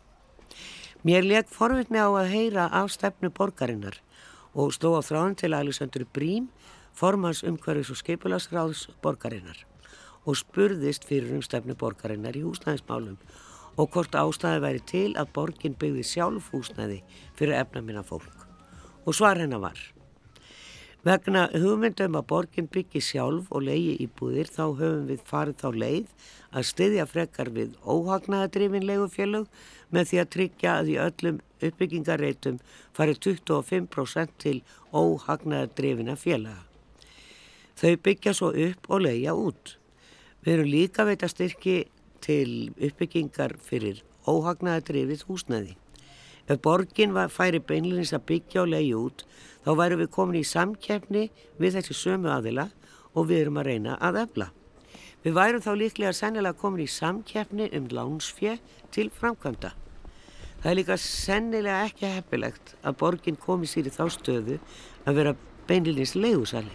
Mér leik forvitni á að heyra af stefnu borgarinnar og sló á þráðin til Alexander Brím formans umhverfis og skeipulasráðs borgarinnar og spurðist fyrir um stefnu borgarinnar í húsnæðismálum og hvort ástæði væri til að borgin byggði sjálf húsnæði fyrir efna minna fólk. Og svar hennar var. Vegna hugmyndum að borgin byggi sjálf og leiði íbúðir þá höfum við farið þá leið að styðja frekar við óhagnaðadrifin leigufélög með því að tryggja að í öllum uppbyggingareitum farið 25% til óhagnaðadrifina félaga. Þau byggja svo upp og leiða út. Við erum líka veit að styrki til uppbyggingar fyrir óhagnaðadrifið húsnæði. Ef borgin var, færi beinleins að byggja og leiði út, þá væru við komin í samkeppni við þessi sömu aðila og við erum að reyna að efla. Við værum þá líklega sennilega komin í samkeppni um lánsfjö til framkvæmda. Það er líka sennilega ekki heppilegt að borgin komi sér í þá stöðu að vera beinleins leiðusali,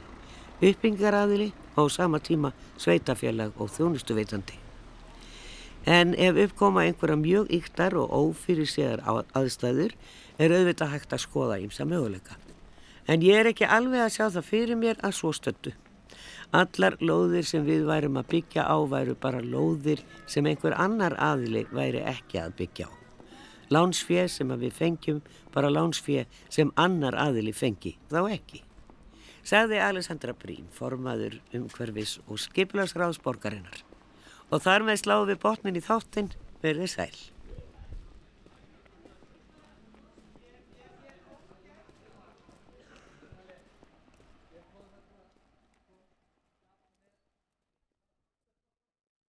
uppbyggingaraðili og á sama tíma sveitafélag og þjónustuveitandi. En ef uppkoma einhverja mjög yktar og ófyrirséðar aðstæður er auðvitað hægt að skoða ímsa möguleika. En ég er ekki alveg að sjá það fyrir mér að svo stöndu. Allar lóðir sem við værum að byggja á væru bara lóðir sem einhver annar aðili væri ekki að byggja á. Lánsfér sem við fengjum, bara lánsfér sem annar aðili fengi, þá ekki. Sagði Alessandra Brím, formaður umhverfis og skiplarsráðsborgarinnar og þar með sláum við botnin í þáttinn verið sæl.